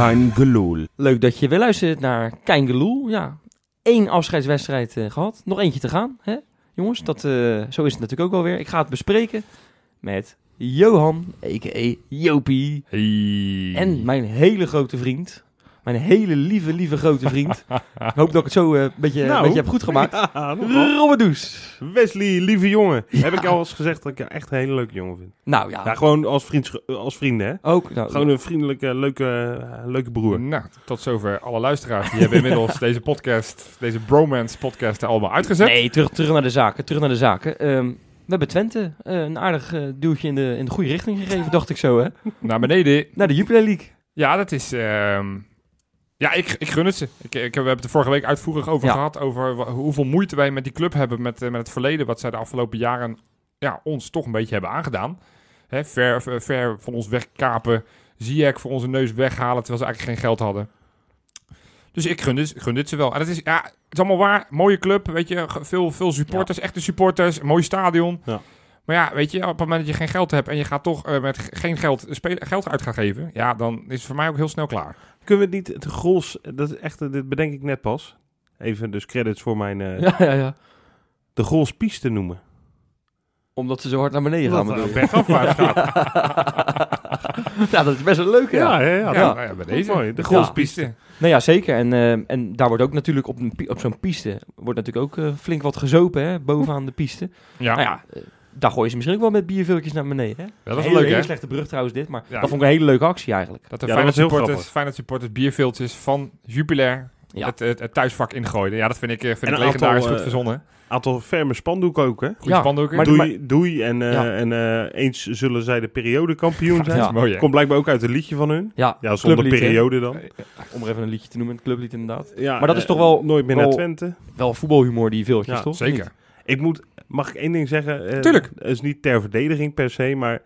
Kein Gelul. Leuk dat je weer luistert naar Kein Geloel. Ja, één afscheidswedstrijd eh, gehad. Nog eentje te gaan, hè? jongens. Dat, eh, zo is het natuurlijk ook wel weer. Ik ga het bespreken met Johan, a.k.a. Jopie. Hey. En mijn hele grote vriend. Mijn hele lieve, lieve grote vriend. ik hoop dat ik het zo eh, een beetje, Nou. een beetje heb goed gemaakt. Ja. Robert Does. Wesley, lieve jongen. Heb ik al eens gezegd dat ik je echt een hele leuke jongen vind. Nou ja, Ja, gewoon als, vriends, als vrienden, hè? ook. Nou, Gewoon een vriendelijke, leuke, eh, leuke broer. Nou, tot zover alle luisteraars. Die hebben inmiddels deze podcast, deze bromance podcast allemaal uitgezet. Nee, terug, terug naar de zaken. Terug naar de zaken. Ehm, we hebben Twente eh, een aardig eh, duwtje in de, in de goede richting gegeven, dacht ik zo, hè? Naar beneden. Naar de Jupiler League. Ja, dat is... ehm, ja, ik, ik gun het ze. Ik, ik, we hebben het er vorige week uitvoerig over Ja. gehad. Over hoeveel moeite wij met die club hebben. Met, eh, met het verleden. Wat zij de afgelopen jaren ja, ons toch een beetje hebben aangedaan. Hè, ver, ver, ver van ons wegkapen. Ziyech voor onze neus weghalen. Terwijl ze eigenlijk geen geld hadden. Dus ik gun dit, gun dit ze wel. En het is, ja, het is allemaal waar. Mooie club, weet je. Veel, veel supporters, echte supporters. Mooi stadion. Ja. Maar ja, weet je, op het moment dat je geen geld hebt en je gaat toch eh, met ge- geen geld, spelen, geld uit gaan geven, ja, dan is het voor mij ook heel snel klaar. Kunnen we het niet, de Grols, dat is echt, dit bedenk ik net pas. Even dus credits voor mijn, eh, Ja, ja, ja. de Grols piste noemen. Omdat ze zo hard naar beneden gaan. Dat bedoel het bergafwaarts gaat. ja, dat is best wel leuk, ja. Ja, ja, ja. Nou ja, bij deze. mooi. De Ja. Grolspiste. Nou ja, zeker. En, eh, en daar wordt ook natuurlijk op, een op zo'n piste, wordt natuurlijk ook eh, flink wat gezopen, hè, bovenaan de piste. Ja, Nou ja, daar gooien ze misschien ook wel met bierviltjes naar beneden, hè? dat is een leuk, hele hè? slechte brug trouwens dit, maar Ja. dat vond ik een hele leuke actie eigenlijk. Dat de Ja, dat Feyenoord was supporters. Feyenoord supporters bierveeltjes van Jupiler Ja. het, het, het thuisvak ingooiden. Ja, dat vind ik, eh, vind En ik een aantal, legendarisch goed eh, verzonnen. Aantal ferme spandoeken ook, hè? Goede ja, spandoeken. maar- doei, doei en, eh, Ja. en eh, eens zullen zij de periodekampioen zijn. Ja. Dat is mooi? Komt blijkbaar ook uit een liedje van hun. Ja, Ja, zonder periode dan. Om er even een liedje te noemen, het clublied inderdaad. Ja, Maar dat is toch wel- Nooit meer naar Twente. Wel voetbalhumor, die viltjes, toch? Zeker. Ik moet, mag ik één ding zeggen? Eh, Tuurlijk. Het is niet ter verdediging per se, maar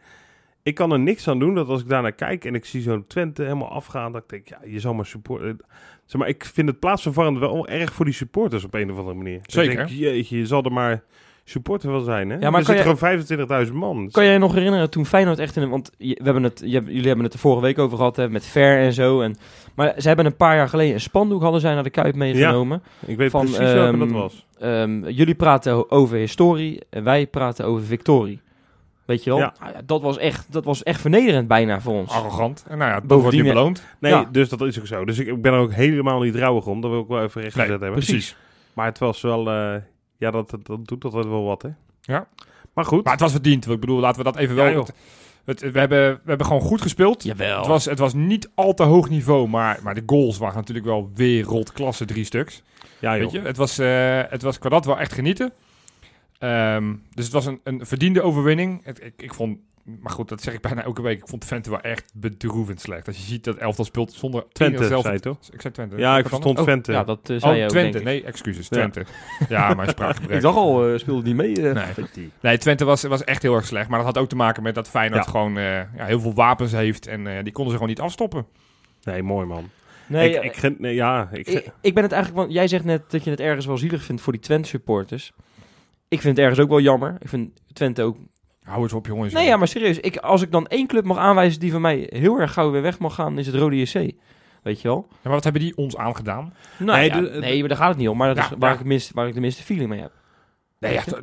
ik kan er niks aan doen dat als ik daarnaar kijk en ik zie zo'n Twente helemaal afgaan, dat ik denk, ja, je zal maar supporten. Zeg maar, ik vind het plaatsvervangend wel erg voor die supporters op een of andere manier. Zeker. Ik denk, jeetje, je zal er maar supporter wel zijn, hè? Ja, maar er kan zitten je- gewoon 25.000 man. Kan jij je nog herinneren toen Feyenoord echt in een... Want je- we hebben het, je, jullie hebben het er vorige week over gehad, hè, met Ver en zo. En, maar ze hebben een paar jaar geleden een spandoek hadden zij naar de Kuip meegenomen. ik weet van, precies welke dat was. Ehm, jullie praten over historie en wij praten over victorie. Weet je wel? Ja. Nou ja, dat, was echt, dat was echt vernederend bijna voor ons. Arrogant. En nou ja, dat Bovendien, wordt nu beloond. Nee, ja. dus dat is ook zo. Dus ik, ik ben er ook helemaal niet rouwig om. Dat wil ik wel even recht Nee, gezet hebben. precies. Maar het was wel, eh, ja, dat, dat, dat doet altijd wel wat, hè? Ja. Maar goed. Maar het was verdiend. Ik bedoel, laten we dat even wel... Ja, joh. het, het- we, hebben, we hebben gewoon goed gespeeld. Jawel. Het was, het was niet al te hoog niveau, maar, maar de goals waren natuurlijk wel wereldklasse drie stuks. ja, joh. Weet je? Het, was, eh, het was qua dat wel echt genieten. Ehm, dus het was een, een verdiende overwinning. Het, ik, ik vond, maar goed, dat zeg ik bijna elke week. Ik vond Twente wel echt bedroevend slecht. Als je ziet dat elftal speelt zonder Twente, zelf- zei je toch? Ik zei Twente. Ja, ik verstond Oh, Twente. Ja, dat eh, zei Oh, je ook, Twente. Nee, excuses. Twente. Ja, mijn spraakgebrek. Ik dacht al, eh, speelde die mee? eh. Nee. Nee, Twente was, was echt heel erg slecht. Maar dat had ook te maken met dat Feyenoord Ja. gewoon eh, ja, heel veel wapens heeft. En eh, die konden ze gewoon niet afstoppen. Nee, mooi man. Nee, ik, ik, nee, ja, ik, ik, ik ben het eigenlijk, want jij zegt net dat je het ergens wel zielig vindt voor die Twente supporters. Ik vind het ergens ook wel jammer. Ik vind Twente ook. Hou eens op, jongens. Nee, ja, maar serieus. Ik, als ik dan één club mag aanwijzen die van mij heel erg gauw weer weg mag gaan, is het Rode JC. Weet je wel? Ja, maar wat hebben die ons aangedaan? Nou, Nee, ja, de- nee, maar daar gaat het niet om. Maar dat Ja, is waar, ja. ik het minst, waar ik de minste feeling mee heb. Nee, ja, ja,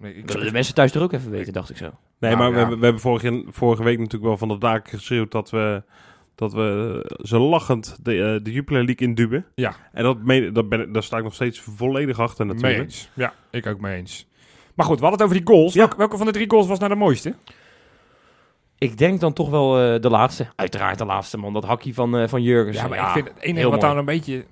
nee, ik, Dat willen de mensen thuis er ook even weten, dacht ik zo. nee, Nou, maar we, ja. hebben, we hebben vorige, vorige week natuurlijk wel van de daken geschreeuwd dat we, dat we zo lachend de, eh, de Jupiler League induwen. Ja. En dat meen, dat ben, ik- daar sta ik nog steeds volledig achter mee natuurlijk. eens. Ja, ik ook mee eens. Maar goed, we hadden het over die goals. Ja. Welke, welke van de drie goals was nou de mooiste? Ik denk dan toch wel eh, de laatste. Uiteraard de laatste, man. Dat hakkie van, eh van Jurgens. Ja, maar ik vind het enige wat daar een beetje...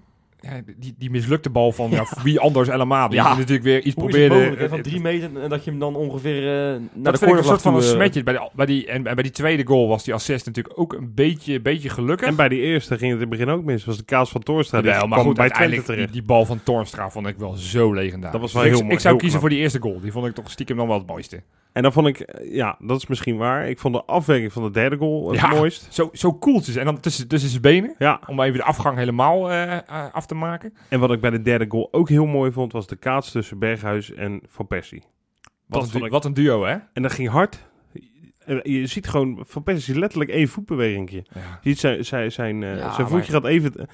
Ja, die, die mislukte bal van ja, wie anders helemaal. Die Ja. natuurlijk weer iets Hoe is het probeerde. mogelijk, hè, van drie meter en dat je hem dan ongeveer eh, naar dat de ik een soort van een eh, smetje. Bij, de, bij, die, en, en bij die tweede goal was die assist natuurlijk ook een beetje, beetje gelukkig. En bij die eerste ging het in het begin ook mis. was de kaas van Toornstra. Die Jawel, maar kwam goed, bij uiteindelijk die, terecht. die bal van Tornstra vond ik wel zo legendarisch. Dat was Dus wel ik, heel ik mooi, zou heel kiezen knap. voor die eerste goal. Die vond ik toch stiekem dan wel het mooiste. En dan vond ik, eh, ja, dat is misschien waar. Ik vond de afwerking van de derde goal het Ja. mooist. Zo, zo koeltjes. En dan tussen, tussen zijn benen. Ja, Om even de afgang helemaal eh, eh, af te maken. en wat ik bij de derde goal ook heel mooi vond, was de kaats tussen Berghuis en Van Persie. Wat, een, du- ik- wat een duo, hè? En dat ging hard. je ziet gewoon, Van Persie letterlijk één voetbeweging. Je Ja. ziet zijn, zijn, zijn, Ja, zijn voetje gaat even,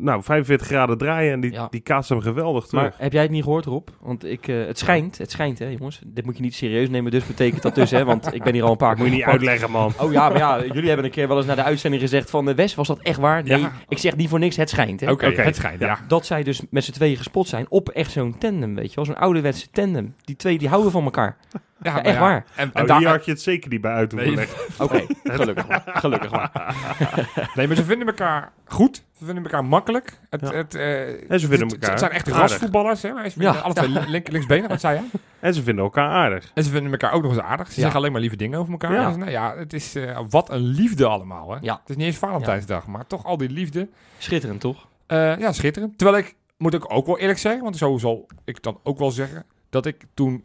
nou, 45 graden draaien en die, Ja. die kaatst hem geweldig terug. Maar heb jij het niet gehoord, Rob? Want ik, eh, het schijnt, het schijnt, hè, jongens. Dit moet je niet serieus nemen, dus betekent dat dus, hè. Want ik ben hier al een paar keer Moet je niet gepakt. uitleggen, man. Oh ja, maar ja, jullie hebben een keer wel eens naar de uitzending gezegd van... de Wes, was dat echt waar? Nee, Ja. ik zeg niet voor niks, het schijnt, hè. Oké, Oké. het schijnt, ja. Dat zij dus met z'n tweeën gespot zijn op echt zo'n tandem, weet je wel. Zo'n ouderwetse tandem. Die twee, die houden van elkaar. Ja, Ja, maar echt waar. En, en Oh, daar- hier had je het zeker niet bij uit hoeven Nee. leggen. Oké, gelukkig maar. Gelukkig maar. nee, maar ze vinden elkaar goed. Ze vinden elkaar makkelijk. Het, Ja. het, eh, En ze vinden elkaar Het zijn echt aardig. rasvoetballers. Hè? Ze vinden Ja. alle twee link, linksbenen, wat zei je? En ze vinden elkaar aardig. En ze vinden elkaar ook nog eens aardig. Ze Ja. zeggen alleen maar lieve dingen over elkaar. Ja. Dus, nou ja, het is eh, wat een liefde allemaal. Hè? Ja. Het is niet eens Valentijnsdag, maar toch al die liefde. Schitterend, toch? Eh, ja, schitterend. Terwijl ik, moet ik ook wel eerlijk zeggen, want zo zal ik dan ook wel zeggen, dat ik toen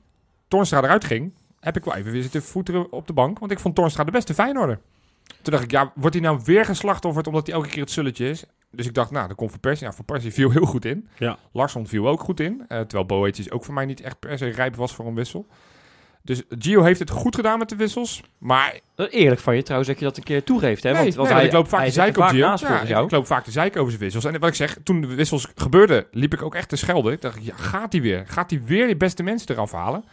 Tornstra eruit ging, heb ik wel even weer zitten voeteren op de bank. Want ik vond Tornstra de beste Feyenoorder. Toen dacht ik, ja, wordt hij nou weer geslachtofferd omdat hij elke keer het sulletje is? Dus ik dacht, nou, dan komt Van Persie. Van Persie viel heel goed in. Ja. Larsson viel ook goed in. eh, terwijl Boetjes ook voor mij niet echt per se rijp was voor een wissel. Dus Gio heeft het goed gedaan met de wissels. Maar is Eerlijk van je trouwens dat je dat een keer toegeeft, hè? Nee, want, want nee, hij, ik loop vaak er zeiken op Gio. Ja, ik, jou. ik loop vaak te zeiken over zijn wissels. En wat ik zeg, toen de wissels gebeurden, liep ik ook echt te schelden. Ik dacht, ja, gaat hij weer? Gaat hij weer die beste mensen eraf halen?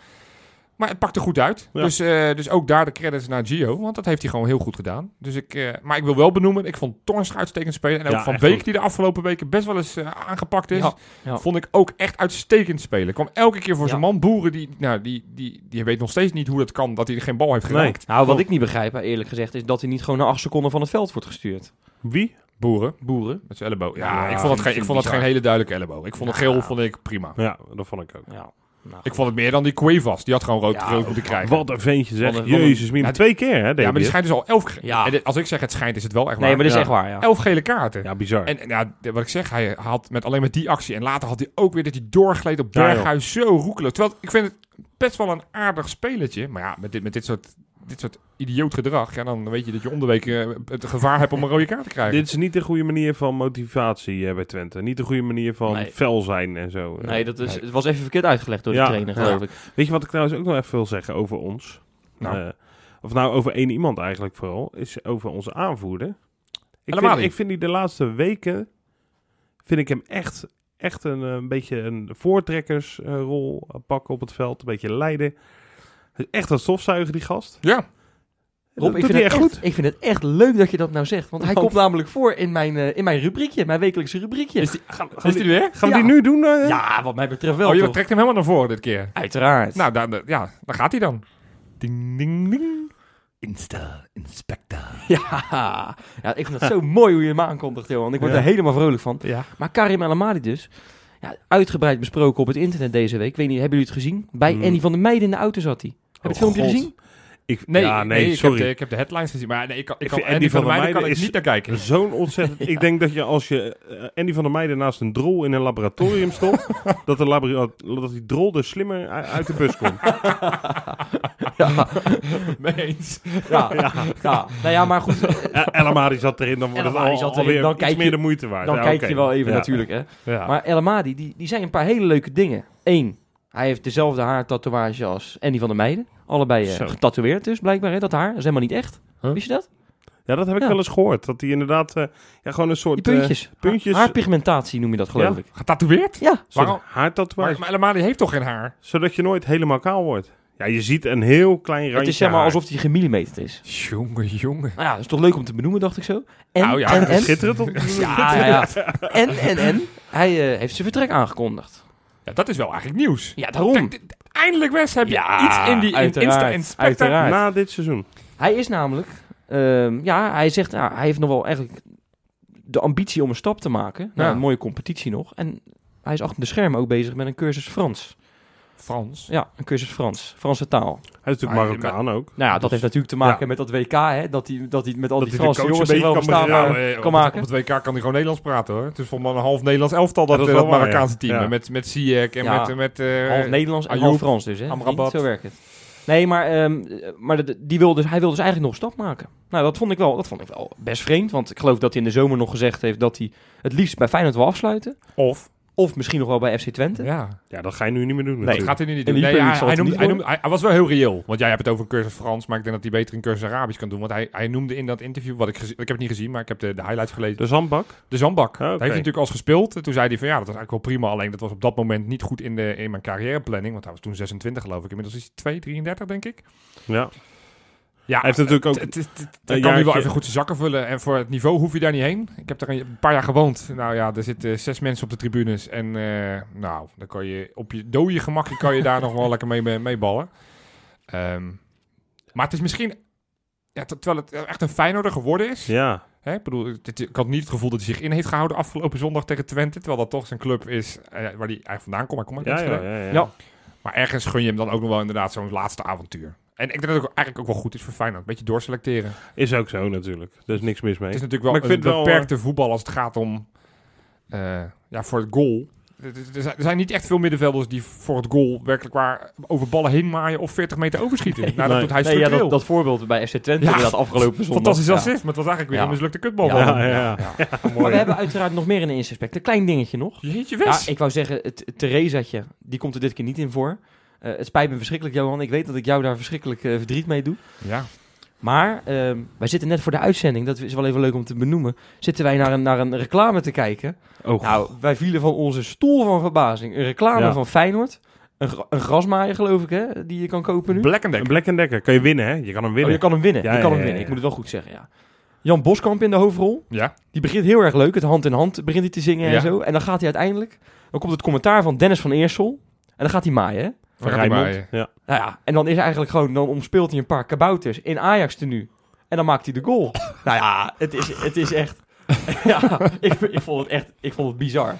Maar het pakte goed uit. Ja. Dus, eh, dus ook daar de credits naar Gio. Want dat heeft hij gewoon heel goed gedaan. Dus ik, eh, maar ik wil wel benoemen, ik vond Tornstra uitstekend spelen. En ook Ja, Van Beek, goed. die de afgelopen weken best wel eens eh, aangepakt is. Ja, ja. Vond ik ook echt uitstekend spelen. Kwam elke keer voor Ja. zijn man. Boeren, die, nou, die, die, die weet nog steeds niet hoe dat kan. Dat hij geen bal heeft Nee. geraakt. Nou, wat ik niet begrijp, eerlijk gezegd, is dat hij niet gewoon na acht seconden van het veld wordt gestuurd. Wie? Boeren. Boeren. Met zijn elleboog. Ja, Ja, ik vond vind- geen, ik vond bizar. geen hele duidelijke elleboog. Ik vond het Ja. geel vond ik prima. Ja, dat vond ik ook. Ja. Nou, Ik vond het meer dan die Cuevas. Die had gewoon rood, Ja, rood moeten krijgen. Wat een ventje zeg. Wat een- Jezus, min Ja, twee keer hè, ja, maar die hij schijnt dus al elf... Ja. En dit- als ik zeg het schijnt, is het wel echt waar. nee, maar dat is Ja. echt waar, ja. Elf gele kaarten. Ja, bizar. En, en ja, wat ik zeg, hij had met alleen met die actie. En later had hij ook weer dat hij doorgleed op. Berghuis. zo roekelen. Terwijl ik vind het best wel een aardig spelletje. Maar ja, met dit, met dit soort... Dit soort idioot gedrag, ja, dan weet je dat je om de week eh, het gevaar hebt om een rode kaart te krijgen. Dit is niet de goede manier van motivatie eh, bij Twente. Niet de goede manier van Nee. fel zijn en zo. Nee, dat is, Nee. het was even verkeerd uitgelegd door de trainer, ja. geloof ik. Weet je wat ik trouwens ook nog even wil zeggen over ons? Nou. Eh, of nou, over één iemand eigenlijk vooral. Is over onze aanvoerder. Ik vind, ik vind die de laatste weken... Vind ik hem echt, echt een, eh, een beetje een voortrekkersrol pakken op het veld. Een beetje leiden. Echt een stofzuiger, die gast. Ja, Rob, dat ik doet vind, hij het echt echt, ik vind het echt leuk dat je dat nou zegt. Want hij Want- komt namelijk voor in mijn, eh, in mijn rubriekje, mijn wekelijkse rubriekje. is die, Gaan, is die weer? gaan we die nu doen? eh? ja, wat mij betreft wel, Oh, je toch? trekt hem helemaal naar voren dit keer. Uiteraard. Nou, dan, dan- ja, dan gaat hij dan. Ding, ding, ding. Insta, inspector. ja. ja, ik vind het zo mooi hoe je hem aankondigt, joh. Ik word Ja. er helemaal vrolijk van. Ja. Maar Karim El Amadi dus, ja, uitgebreid besproken op het internet deze week. Ik weet niet, hebben jullie het gezien? Bij Hmm. Andy van der Meijden in de auto zat hij. Heb je het Oh, filmpje God. gezien? Ik, Nee, ja, nee, nee, ik, sorry. heb de, ik heb de headlines gezien. Maar nee, ik kan, ik Ik kan Andy, van der Meijden kan ik is- niet naar kijken. Zo'n ontzettend... ik denk dat je als je eh, Andy van der Meijden naast een drol in een laboratorium stond, dat, de labora- dat die drol er slimmer uit de bus komt. Ja, Mee eens. ja, ja. Nou ja, maar goed, Ja, El Amadi zat erin, dan wordt het al, zat erin, alweer dan iets kijk je- meer de moeite waard. dan Ja, kijk je wel even Ja. natuurlijk, hè. Ja. Maar El Amadi, die, die zei een paar hele leuke dingen. Eén, hij heeft dezelfde haartatoeage als Andy van der Meijden. Allebei eh, getatoeëerd dus, blijkbaar, hè, dat haar. Dat is helemaal niet echt. Huh? Wist je dat? ja, dat heb ik Ja. wel eens gehoord. Dat die inderdaad eh, ja, gewoon een soort... Die puntjes. eh, puntjes. Haarpigmentatie noem je dat, geloof Ja. ik. Getatoeëerd? Ja. Waarom? haartatoeage. Maar, maar Elamadi heeft toch geen haar? Zodat je nooit helemaal kaal wordt. Ja, je ziet een heel klein randje Het is zeg maar alsof hij gemillimeterd is. Jongen, jongen. Nou ja, dat is toch leuk om te benoemen, dacht ik zo. En, Nou ja, en, het en, Schitterend. Op... ja, ja, ja. En, en, en, hij heeft zijn vertrek aangekondigd. Ja, dat is wel eigenlijk nieuws. Ja, daarom. Kijk, eindelijk Wes, heb je Ja, iets in die in Insta-inspector. Na dit seizoen. Hij is namelijk, ehm, ja, hij zegt, hij heeft nog wel eigenlijk de ambitie om een stap te maken. naar Ja. een mooie competitie nog. En hij is achter de schermen ook bezig met een cursus Frans. Frans. Ja, een cursus Frans. Franse taal. Hij is natuurlijk Ah, Marokkaan ook. Nou ja, dat Dus- heeft natuurlijk te maken ja. met dat WK, hè. Dat hij, dat hij met al Dat die Franse jongens wel kan eh, eh, op, kan maken. op het WK kan hij gewoon Nederlands praten hoor. Het is volgens mij een half Nederlands elftal dat, eh, dat waar, Marokkaanse ja. team. Ja. Met, met Ziyech en Ja. met... met eh, half Nederlands en Ayoub, half Frans dus, hè? Amrabat. Zo werkt het. Nee, maar, ehm, maar die wil dus, hij wil dus eigenlijk nog een stap maken. Nou, dat vond, ik wel, dat vond ik wel best vreemd. Want ik geloof dat hij in de zomer nog gezegd heeft dat hij het liefst bij Feyenoord wil afsluiten. Of, Of misschien nog wel bij FC Twente. Ja, Ja, dat ga je nu niet meer doen dat natuurlijk. gaat hij nu niet doen. Nee, hij, hij, noemde, niet hij, noemde- hij, hij was wel heel reëel. Want jij hebt het over een cursus Frans, maar ik denk dat hij beter een cursus Arabisch kan doen. Want hij, hij noemde in dat interview, wat ik, ik heb het niet gezien, maar ik heb de, de highlights gelezen. De zandbak? De zandbak. Ah. Daar heeft hij natuurlijk als gespeeld. En toen zei hij van ja, dat was eigenlijk wel prima. Alleen dat was op dat moment niet goed in, de, in mijn carrièreplanning. Want hij was toen 26 geloof ik. Inmiddels is hij 2, 33 denk ik. Ja. Ja, Hij heeft natuurlijk ook... het, kan nu wel even goed zijn zakken vullen. En voor het niveau hoef je daar niet heen. Ik heb daar een paar jaar gewoond. Nou ja, er zitten zes mensen op de tribunes. En eh, nou, dan kan je op je dode gemakje kan je daar nog wel lekker mee, mee ballen. Ehm, maar het is misschien... Ja, ter- terwijl het echt een Feyenoorder geworden is. Ja. Hè, ik bedoel, dit- ik had niet het gevoel dat hij zich in heeft gehouden afgelopen zondag tegen Twente. Terwijl dat toch zijn club is eh, waar hij eigenlijk vandaan komt. Hij komt uit Ja, ja, ja. Ja. Maar ergens gun je hem dan ook nog wel inderdaad zo'n laatste avontuur. En ik denk dat het ook eigenlijk ook wel goed is voor Feyenoord. Een beetje doorselecteren. Is ook zo natuurlijk. Er is niks mis mee. Het is natuurlijk wel Maar ik vind een wel, beperkte voetbal als het gaat om... eh, ja, voor het goal. Er- zijn, niet echt veel middenvelders die voor het goal werkelijk waar over ballen heen maaien of 40 meter overschieten. nou, dat Nee. doet hij Nee, ja, dat, dat voorbeeld bij FC Twente Ja, inderdaad afgelopen zondag. Fantastisch Ja. assist, maar het was eigenlijk weer Ja. een mislukte kutbal. Ja, ja, ja. Maar we hebben uiteraard nog meer in de aspect. Een klein dingetje nog. Jeetje, Ja, Wes. ik wou zeggen, het het Theresaatje, die komt er dit keer niet in voor. Eh, het spijt me verschrikkelijk, Johan. Ik weet dat ik jou daar verschrikkelijk eh, verdriet mee doe. ja. Maar ehm, wij zitten net voor de uitzending, dat is wel even leuk om te benoemen. Zitten wij naar een, naar een reclame te kijken. Oh, Nou, wij vielen van onze stoel van verbazing. Een reclame Ja. van Feyenoord. Een, een grasmaaier, geloof ik, hè, die je kan kopen nu. Black and een Decker. Black Decker. Kan je winnen, hè? Je kan hem Oh, winnen. je kan hem winnen. Ja, je kan ja, hem winnen. ja. Ik moet het wel goed zeggen, ja. Jan Boskamp in de hoofdrol. Ja. Die begint heel erg leuk. Het hand in hand begint hij te zingen en zo. En dan gaat hij uiteindelijk... Dan komt het commentaar van Dennis van Eersel. En dan gaat hij maaien, hè? Van Rijnmond. Ja. Nou ja, en dan is eigenlijk gewoon... Dan omspeelt hij een paar kabouters in Ajax tenue. En dan maakt hij de goal. nou ja, het is, het is echt... ja, ik, ik vond het echt... Ik vond het bizar.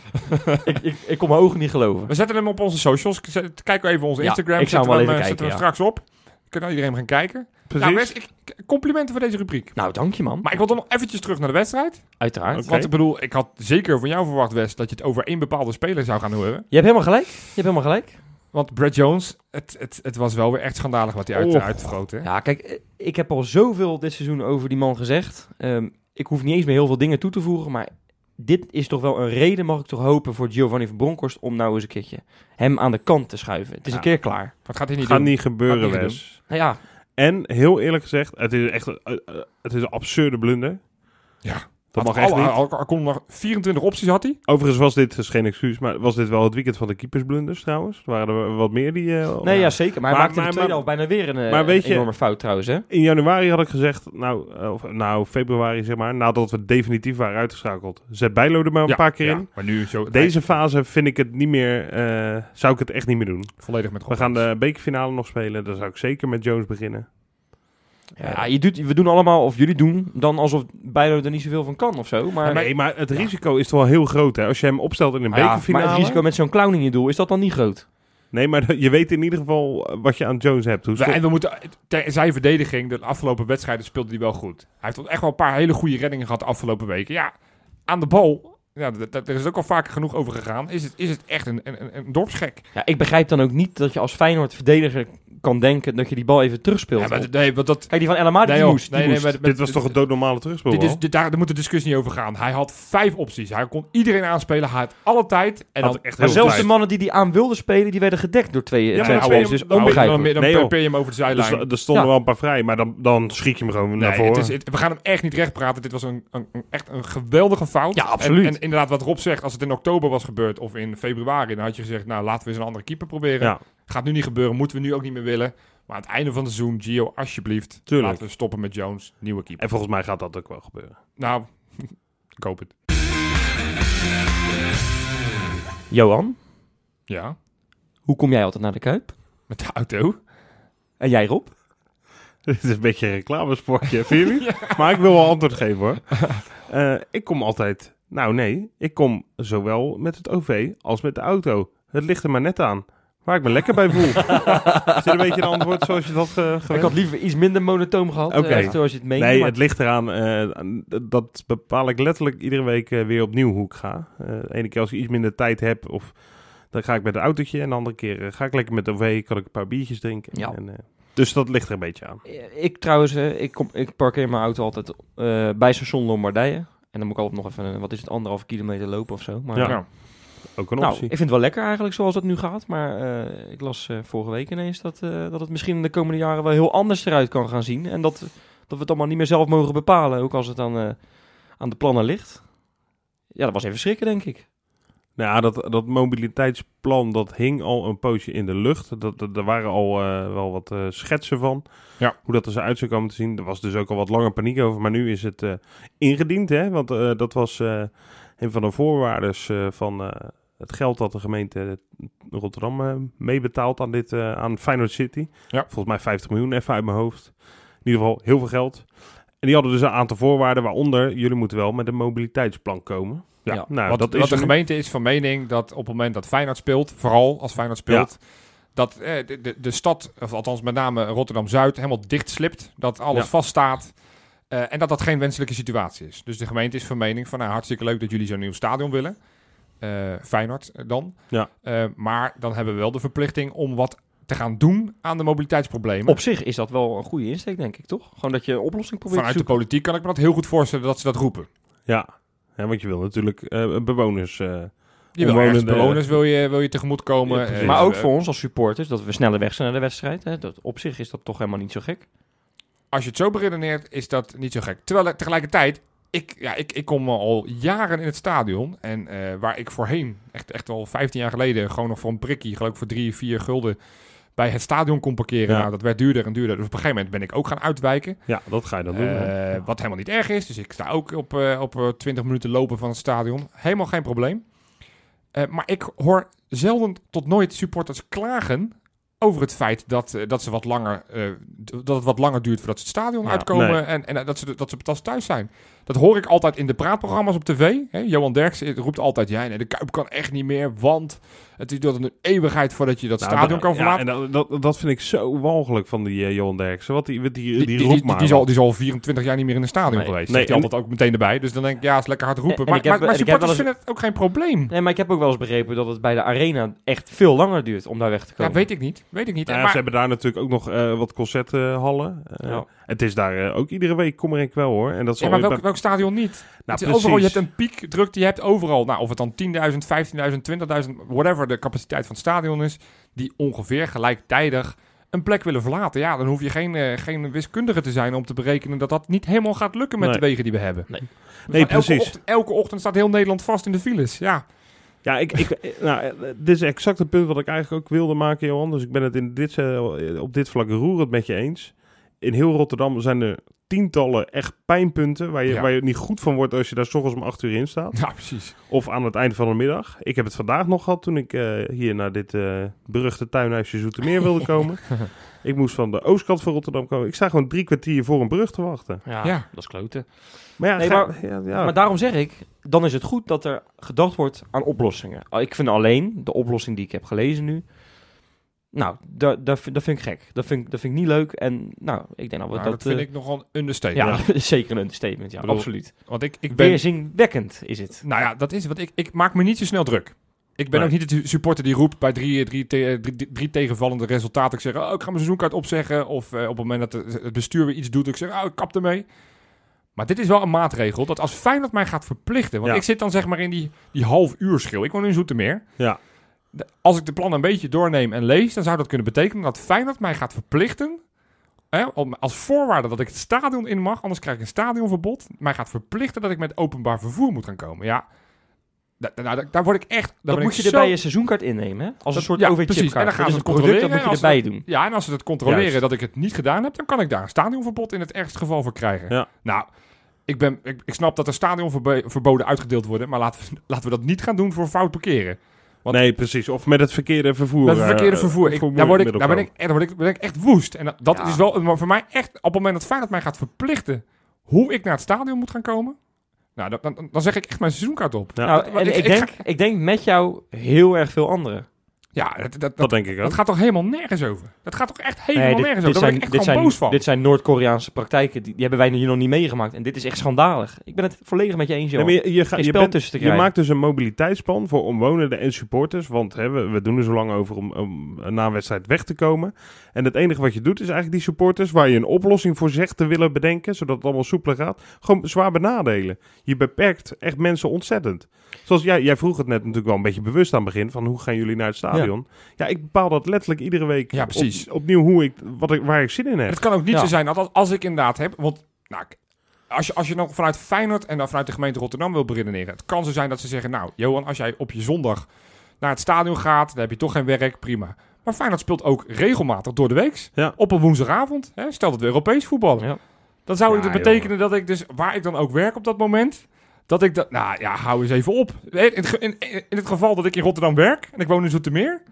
ik, ik, ik kon mijn ogen niet geloven. We zetten hem op onze socials. Kijk even onze Ja, Instagram. ik zou hem even eh, zetten we kijken, hem straks op. Kan iedereen gaan kijken. Precies. Nou, ik, complimenten voor deze rubriek. Nou, dank je, man. Maar ik wil dan nog eventjes terug naar de wedstrijd. Uiteraard. Want ik bedoel, ik had zeker van jou verwacht, Wes, dat je het over één bepaalde speler zou gaan horen. Je hebt helemaal gelijk. Je hebt helemaal gelijk. Want Brad Jones, het, het, het was wel weer echt schandalig wat hij uit, Oh. uitvergroot. hè? Ja, kijk, ik heb al zoveel dit seizoen over die man gezegd. Ehm, ik hoef niet eens meer heel veel dingen toe te voegen, maar dit is toch wel een reden, mag ik toch hopen, voor Giovanni van Bronckhorst om nou eens een keertje hem aan de kant te schuiven. Het is Ja. een keer klaar. Wat gaat hij niet Gaat doen? niet gebeuren, Gaat niet Wes. Nou ja, En heel eerlijk gezegd, het is echt een- eh, eh, het is een absurde blunder. Ja. Dat Had mag echt al- niet. al- al- konden nog 24 opties, had hij. Overigens was dit, dus geen excuus, maar was dit wel het weekend van de keepersblunders trouwens? Er waren er wat meer die... eh, nee, ja. zeker. Maar, Maar- hij maakte in de tweede helft bijna weer een eh, maar weet je- enorme fout trouwens, hè? In januari had ik gezegd, nou, eh, of, nou februari zeg maar, nadat we definitief waren uitgeschakeld. Zet Bijlo er maar een Ja, paar keer ja. in. Maar nu zo... Deze fase vind ik het niet meer, eh, zou ik het echt niet meer doen. Volledig met We gaan de bekerfinale nog spelen, dan zou ik zeker met Jones beginnen. Ja, je doet, we doen allemaal, of jullie doen, dan alsof Bijlo er niet zoveel van kan of zo. Maar, nee, maar het risico is toch wel heel groot hè. Als je hem opstelt in een maar ja, bekerfinale. maar het risico met zo'n clown in je doel, is dat dan niet groot? Nee, maar je weet in ieder geval wat je aan Jones hebt. Hoe en we moeten, ter zijn verdediging, de afgelopen wedstrijden speelde hij wel goed. Hij heeft echt wel een paar hele goede reddingen gehad de afgelopen weken. Ja, aan de bal, ja, d- d- er is ook al vaker genoeg over gegaan. Is het, is het echt een, een, een dorpsgek? Ja, ik begrijp dan ook niet dat je als Feyenoord verdediger kan denken dat je die bal even terugspeelt. Ja, maar, nee, want dat... Kijk, die van El Nee, die joh. moest. Die Nee, nee, moest. maar- maar- dit was toch een doodnormale terugspel? Dit is, dit, daar, daar moet de discussie niet over gaan. Hij had vijf opties. Hij kon iedereen aanspelen. Hij had alle tijd. En Had dan, echt maar heel zelfs tijd. de mannen die die aan wilden spelen, die werden gedekt door twee, Ja, twee spelers. op. Dus Dan- onbegrijpelijk. Dan, dan, Nee, dan joh. peer je hem over de zijlijn. Dus, er stonden Ja. wel een paar vrij, maar dan, dan schiet je hem gewoon naar voren. het is, het- we gaan hem echt niet recht praten. Dit was een, een, een- echt een geweldige fout. Ja, absoluut. En, en inderdaad, wat Rob zegt, als het in oktober was gebeurd of in februari, dan had je gezegd, nou laten we eens een andere keeper proberen. Ja. Gaat nu niet gebeuren, moeten we nu ook niet meer willen. Maar aan het einde van het seizoen, Gio, alsjeblieft, Tuurlijk. laten we stoppen met Jones, nieuwe keeper. En volgens mij gaat dat ook wel gebeuren. Nou, ik hoop het. Johan, Ja, hoe kom jij altijd naar de Kuip? met de auto. En jij Rob? Dit is een beetje een reclamesportje, vind je niet? Maar ik wil wel antwoord geven hoor. Eh, ik kom altijd... Nou nee, ik kom zowel met het OV als met de auto. Het ligt er maar net aan. Waar ik me lekker bij voel. is dit een beetje een antwoord zoals je dat uh, Ik had liever iets minder monotoom gehad, eh, zoals je het meende. Nee, maar- het ligt eraan. eh, dat bepaal ik letterlijk iedere week eh, weer opnieuw hoe ik ga. De ene keer als ik iets minder tijd heb, of dan ga ik met een autootje. En de andere keer ga ik lekker met de OV, kan ik een paar biertjes drinken. Ja. En, dus dat ligt er een beetje aan. Ik trouwens, ik, kom, ik parkeer mijn auto altijd bij station Lombardije. En dan moet ik altijd nog even, wat is het, anderhalf kilometer lopen of zo. Maar Ja. Nou, ook een Nou, optie. ik vind het wel lekker eigenlijk zoals het nu gaat. Maar eh, ik las eh, vorige week ineens dat, eh, dat het misschien in de komende jaren wel heel anders eruit kan gaan zien. En dat, dat we het allemaal niet meer zelf mogen bepalen, ook als het dan aan de plannen ligt. Ja, dat was even schrikken, denk ik. Nou ja, dat, dat mobiliteitsplan, dat hing al een poosje in de lucht. Dat, dat, er waren al wel wat schetsen van. Ja. Hoe dat er zo uit zou komen te zien. Er was dus ook al wat langer paniek over. Maar nu is het ingediend, hè. Want dat was een van de voorwaardes eh, van eh, het geld dat de gemeente Rotterdam eh, meebetaalt aan, dit, aan Feyenoord City. Ja. Volgens mij 50 miljoen, even uit mijn hoofd. In ieder geval heel veel geld. En die hadden dus een aantal voorwaarden, waaronder jullie moeten wel met een mobiliteitsplan komen. Ja, Ja. nou, wat, dat wat is de nu. gemeente is van mening dat op het moment dat Feyenoord speelt, vooral als Feyenoord speelt, dat eh, de, de, de stad, of althans met name Rotterdam-Zuid, helemaal dicht slipt. Dat alles Ja. vaststaat. Eh, en dat dat geen wenselijke situatie is. Dus de gemeente is van mening van, nou hartstikke leuk dat jullie zo'n nieuw stadion willen. Eh, Feyenoord dan. Ja. Eh, maar dan hebben we wel de verplichting om wat te gaan doen aan de mobiliteitsproblemen. Op zich is dat wel een goede insteek, denk ik, toch? Gewoon dat je een oplossing probeert Vanuit te de politiek kan ik me dat heel goed voorstellen dat ze dat roepen. Ja, ja want je wil natuurlijk eh, bewoners... eh, Je wil ergens bewoners wil je, wil je tegemoetkomen. Ja, Maar ook voor ons als supporters, dat we sneller weg zijn naar de wedstrijd. Hè? Dat, op zich is dat toch helemaal niet zo gek. Als je het zo beredeneert, is dat niet zo gek. Terwijl eh, tegelijkertijd, ik, ja, ik, ik kom al jaren in het stadion. En eh, waar ik voorheen, echt, echt al 15 jaar geleden, gewoon nog voor een prikkie, geloof ik voor 3, 4 gulden, bij het stadion kon parkeren. Ja. Nou, dat werd duurder en duurder. Dus op een gegeven moment ben ik ook gaan uitwijken. ja, dat ga je dan doen. Eh, wat helemaal niet erg is. Dus ik sta ook op, op eh, 20 minuten lopen van het stadion. Helemaal geen probleem. Maar ik hoor zelden tot nooit supporters klagen over het feit dat, eh, dat, ze wat langer, eh, dat het wat langer duurt voordat ze het stadion Ja, uitkomen nee. en, en eh, dat, ze, dat ze pas thuis zijn. Dat hoor ik altijd in de praatprogramma's op tv. Hè? Johan Derks roept altijd, ja, nee, de Kuip kan echt niet meer, want het duurt een eeuwigheid voordat je dat Nou, stadion kan ja, verlaten. en dat, dat, dat vind ik zo walgelijk van die eh, Johan Derksen. Wat die, die, die, Die, die, die, roept die, maar. die, is al, die is al 24 jaar niet meer in een stadion Nee. geweest. Nee, en- altijd ook meteen erbij. Dus dan denk ik, ja, is lekker hard roepen. En- en maar ik heb- maar, en supporters vinden het ook geen probleem. Nee, maar ik heb ook wel eens begrepen dat het bij de arena echt veel langer duurt om daar weg te Ja, komen. weet ik niet. Weet ik niet. Nou ja, maar, Ze hebben daar natuurlijk ook nog eh, wat concerthallen. Eh, Ja. Het is daar eh, ook iedere week, kom er ik wel hoor. En dat ja, zal maar welk, bij- welk stadion niet? nou, is overal, je hebt een piekdrukte, je hebt overal. Nou, of het dan 10.000, 15.000, 20.000, whatever de capaciteit van het stadion is, die ongeveer gelijktijdig een plek willen verlaten. Ja, dan hoef je geen, eh, geen wiskundige te zijn om te berekenen dat dat niet helemaal gaat lukken met Nee. de wegen die we hebben. Nee. We Nee, elke precies. Ochtend, elke ochtend staat heel Nederland vast in de files. Ja, Ja, ik, ik, eh, nou, dit is exact het punt wat ik eigenlijk ook wilde maken, Johan. Dus ik ben het in dit, op dit vlak roerend met je eens. In heel Rotterdam zijn er tientallen echt pijnpunten waar je, Ja. waar je niet goed van wordt als je daar s ochtends om acht uur in staat. ja precies. Of aan het eind van de middag. Ik heb het vandaag nog gehad toen ik eh, hier naar dit eh, beruchte tuinhuisje Zoetermeer wilde komen. ik moest van de oostkant van Rotterdam komen. Ik sta gewoon drie kwartier voor een brug te wachten. Ja, Ja. dat is kloten. Maar ja, Nee, ga- maar- ja, ja. Maar daarom zeg ik, dan is het goed dat er gedacht wordt aan oplossingen. Ik vind alleen, de oplossing die ik heb gelezen nu... Nou, dat, dat, vind- dat vind ik gek. Dat vind, ik- dat vind ik niet leuk. En nou, ik denk dat we Nou, dat... dat vind eh, ik nogal een understatement. Ja, zeker een understatement. Ja, bedoel, absoluut. Want ik, ik ben... Weerzinwekkend is het. Nou ja, dat is wat ik. Ik maak me niet zo snel druk. Ik ben Nee. ook niet de supporter die roept bij drie, drie, te- drie, drie tegenvallende resultaten. Ik zeg, oh, ik ga mijn seizoenkaart opzeggen. Of eh, op het moment dat de- het bestuur weer iets doet, ik zeg, oh, ik kap ermee. Maar dit is wel een maatregel dat als Feyenoord mij gaat verplichten... Want Ja. ik zit dan zeg maar in die, die half uur schil. Ik woon in Zoetermeer. Ja. Als ik de plan een beetje doorneem en lees, dan zou dat kunnen betekenen dat Feyenoord mij gaat verplichten... Hè, om, als voorwaarde dat ik het stadion in mag, anders krijg ik een stadionverbod. Mij gaat verplichten dat ik met openbaar vervoer moet gaan komen. Ja, da- da- da- daar word ik echt. Dat ben moet je zo- erbij je seizoenkaart innemen, hè? Als een soort ja, OV-chipkaart. precies. En dan gaan ze het een product, dat controleren moet je en erbij doen. Ja, en als ze het controleren Juist. dat ik het niet gedaan heb, dan kan ik daar een stadionverbod in het ergste geval voor krijgen. Ja. Nou, ik, ben, ik, ik snap dat er stadionverboden uitgedeeld worden, maar laten we, laten we dat niet gaan doen voor fout parkeren. Want- Nee, precies. Of met het verkeerde vervoer. Met het verkeerde eh, vervoer. Ik, daar word ik, daar ben ik, daar word ik, ben ik echt woest. En dat, dat Ja. is wel maar voor mij echt, op het moment dat Feyenoord mij gaat verplichten hoe ik naar het stadion moet gaan komen, nou, dan, dan, dan zeg ik echt mijn seizoenkaart op. Ja. Nou, en ik- ik, ik denk, ik denk met jou heel erg veel anderen. Ja, dat, dat, dat, Dat denk ik ook. dat gaat toch helemaal nergens over? Dat gaat toch echt helemaal Nee, dit- nergens dit over? Daar zijn- ben ik dit echt gewoon zijn- boos van. Dit zijn Noord-Koreaanse praktijken, die, die hebben wij hier nog niet meegemaakt. En dit is echt schandalig. Ik ben het volledig met je eens, Nee, joh. maar je, je, ga- Geen je, spel bent- tussen te je krijgen. maakt dus een mobiliteitsplan voor omwonenden en supporters. Want hè, we, we doen er zo lang over om, om na een wedstrijd weg te komen. En het enige wat je doet is eigenlijk die supporters... waar je een oplossing voor zegt te willen bedenken... zodat het allemaal soepeler gaat, gewoon zwaar benadelen. Je beperkt echt mensen ontzettend. Zoals jij, jij vroeg het net natuurlijk wel een beetje bewust aan het begin... van hoe gaan jullie naar het stadion? Ja, ik bepaal dat letterlijk iedere week Ja, precies. op- opnieuw hoe ik, wat ik, waar ik zin in heb. Het kan ook niet Ja. zo zijn dat als, als ik inderdaad heb... Want nou, als je, als je nog vanuit Feyenoord en dan vanuit de gemeente Rotterdam wil beredeneren... Het kan zo zijn dat ze zeggen... Nou, Johan, als jij op je zondag naar het stadion gaat... dan heb je toch geen werk, prima. Maar Feyenoord speelt ook regelmatig door de week. Ja. Op een woensdagavond. Hè, stel dat we Europees voetballen. Ja. Dan zou Ja, het betekenen dat ik dus... Waar ik dan ook werk op dat moment... Dat ik dat... Nou ja, hou eens even op. In in, in het geval dat ik in Rotterdam werk... En ik woon in Zoetermeer...